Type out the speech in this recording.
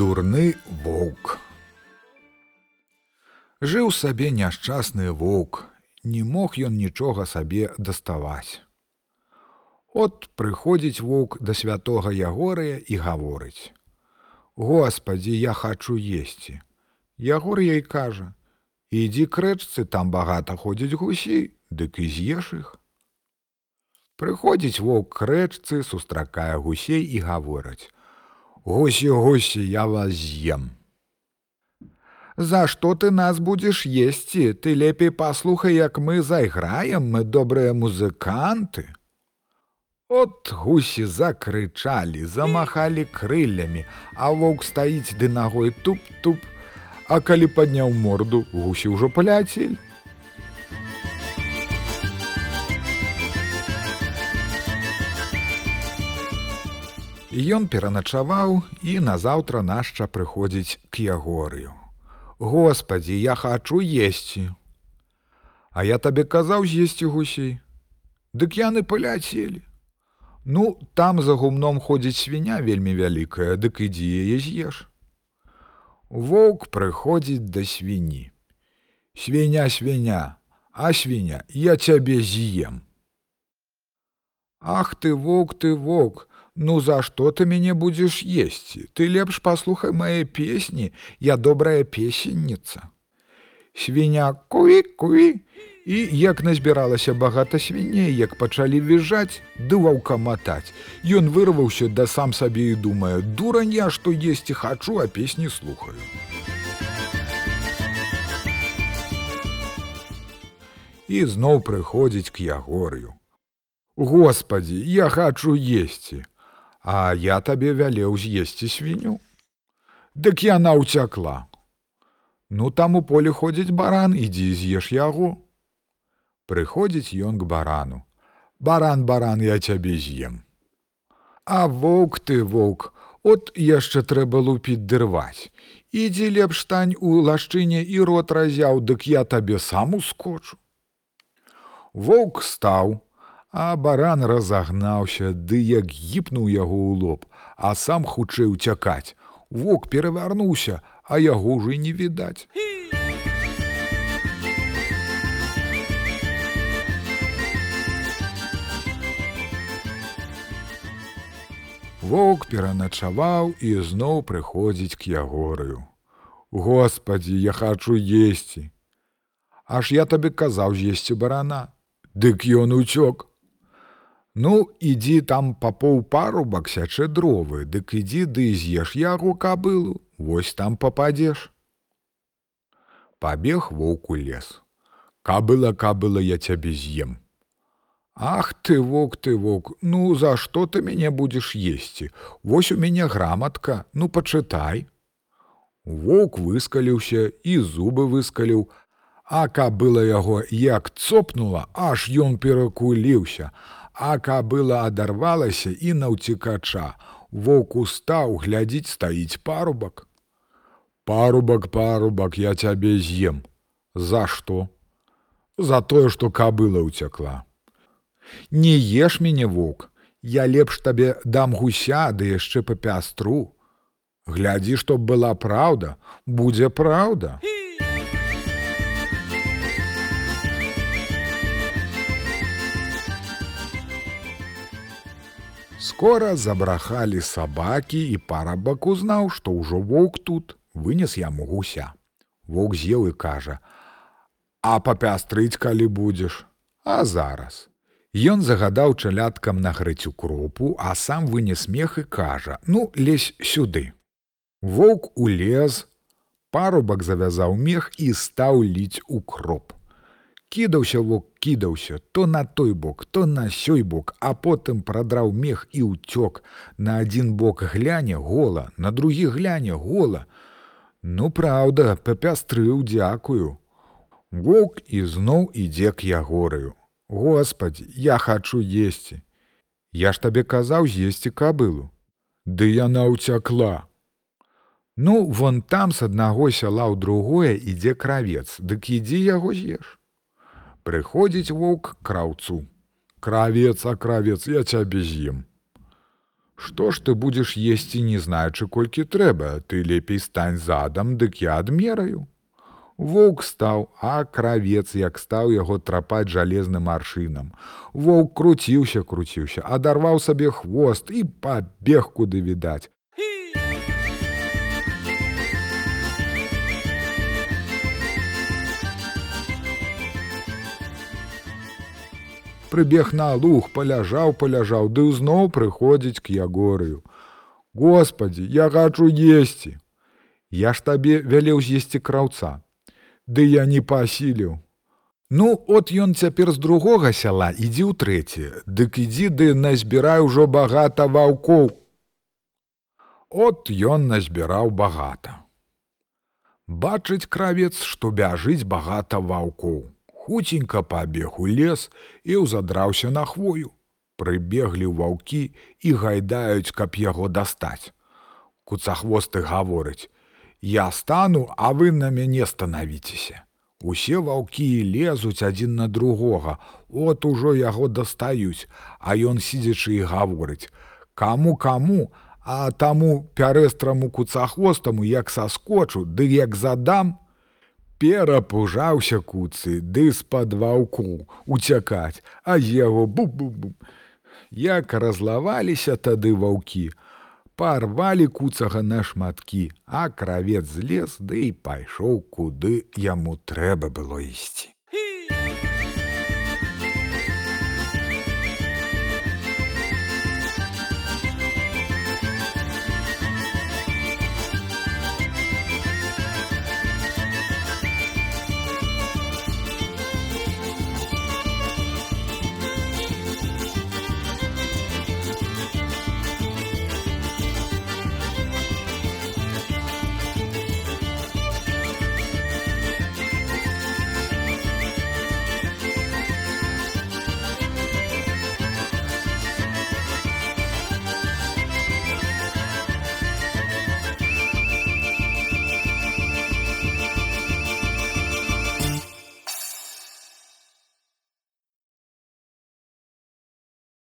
Дурны воўк. Жыў сабе няшчасны воўк, не мог ён нічога сабе даставаць. От прыходзіць воўк да святога ягорыя і гаворыць: « Господі, я хачу есці. Ягор ей кажа: « Ідзі к рэчцы, там багата ходзіць гусей, дык і з'еш іх. Прыходзіць воўк к рэчцы, сустракае гусей і гавораць: « Гусі гусі, я вас з'ем. За што ты нас будзеш есці, ты лепей паслухай, як мы зайграем, мы добрыя музыканты. От гусі закрычалі, замахалі крыллямі, а воўк стаіць ды нагой туп-туп, А калі падняў морду, гусі ўжо паляцель. Ён пераначаваў і назаўтра нашча прыходзіць к ягорыю. Господі, я хачу есці. А я табе казаў з'есці гусей. Дык яны паляцелі. Ну, там за гумном ходзіць свіня вельмі вялікая, дык ідзі яе з'еш. Воўк прыходзіць да свіні. Свіня свіня, а свіня, я цябе з'ем. Ах ты воўк ты воўк, Ну за што ты мяне будзеш есці? Ты лепш паслухай мае песні, я добрая песенніца. Свіня куі куі і як назбіралася багата свіней, як пачалі віжаць, ды ваўка матаць. Ён вырваўся да сам сабе і думае: дурань я, што есці хачу, а песні слухаю. І зноў прыходзіць к ягорю. Господі, я хачу есці, А я табе вялеў з'есці свіню. Дык яна ўцякла. Ну там у поле ходзіць баран, ідзі з'еш яго. Прыходзіць ён к барану. Баран баран я цябе з'ем. А воўк ты воўк, от яшчэ трэба лупіць дырваць. Ідзі лепш стань у лашчыне і рот разяў, дык я табе сам ускочу. Воўк стаў, А баран разагнаўся, ды як гіпнуў яго ў лоб, а сам хутчэй уцякаць. Вок перавярнуўся, а яго ўжо не відаць. Вок пераначаваў і зноў прыходзіць к ягорыю. Господі, я хачу есці. Аж я табе казаў з'есці барана. Дык ён уцёк. Ну, ідзі там па паўпарубак сячэ дровы, дык ідзі ды з'еш яго кабылу, Вось там пападзеш. Пабег воўку лес. Кабыла кабыла я цябе з'ем. Ах ты вок ты вок, ну за што ты мяне будзеш есці? Вось у мяне граматка, ну пачытай. Воўк выскаліўся і зубы выскаліў, А кабыла яго як цопнула, аж ён перакуліўся, А кабыла адарвалася і на ўцікача. Воўк устаў глядзіць стаіць парубак. Парубак, парубак, я цябе з'ем. За што? За тое, што кабыла ўцякла. Не еш мяне воўк, Я лепш табе дам гуся, ды яшчэ па пястру. Глядзі, чтоб была праўда, будзе праўда. Скора забрахалі сабакі і парабак узнаў, што ўжо воўк тут вынес яму гуся. Воўк з'еў і кажа: « А папястрыць, калі будзеш, А зараз. Ён загадаў чаляткам нагрыць укропу, а сам вынес смех і кажа: « Ну, лезь сюды. Воўк улез, парубак завязаў мех і стаў ліць укроп кідаўся вок кідаўся. То на той бок то на сёй бок а потым прадраў мех і ўцёк. На адзін бок гляне гола на другі гляне гола. Ну праўда папястрыў дзякую. Воўк ізноў ідзе к ягораю Господі я хачу есці. Я ж табе казаў з'есці кабылу. Ды яна ўцякла. Ну вон там с аднаго сяла ў другое ідзе кравец. Дык ідзі яго з'еш Прыходзіць воўк краўцу. Кравец, а кравец, я цябе з'ем. Што ж ты будзеш есці, не знаючы, колькі трэба, ты лепей стань задам, дык я адмераю. Воўк стаў, а кравец, як стаў яго трапаць жалезным аршынам. Воўк круціўся, круціўся, адарваў сабе хвост і пабег куды відаць. Прыбег на луг, паляжаў, паляжаў, ды зноў прыходзіць к ягорыю. Господі, я хачу есці. Я ж табе вялеў з'есці краўца. Ды я не пасіліў. Ну, от ён цяпер з другога сяла ідзі ў трэці, Дык ідзі ды назбірай ужо багата ваўкоў. От ён назбіраў багата. Бачыць кравец, што бяжыць багата ваўкоў хуценька пабег у лес і ўзадраўся на хвою. Прыбеглі ваўкі і гайдаюць, каб яго дастаць. Куцахвосты гаворыць: « Я стану, а вы на мяне станавіцеся. Усе ваўкі лезуць адзін на другога, от ужо яго дастаюць, а ён сидзячы і гаворыць: « Каму каму, а таму пярэстраму куцахвостаму як саскочу, ды як задам, перапужаўся куцы ды з-пад ваўку уцякаць, а яго бу-бу-бу. Як разлаваліся тады ваўкі, парвалі куцага на шматкі, а кравец злез ды да і пайшоў, куды яму трэба было ісці.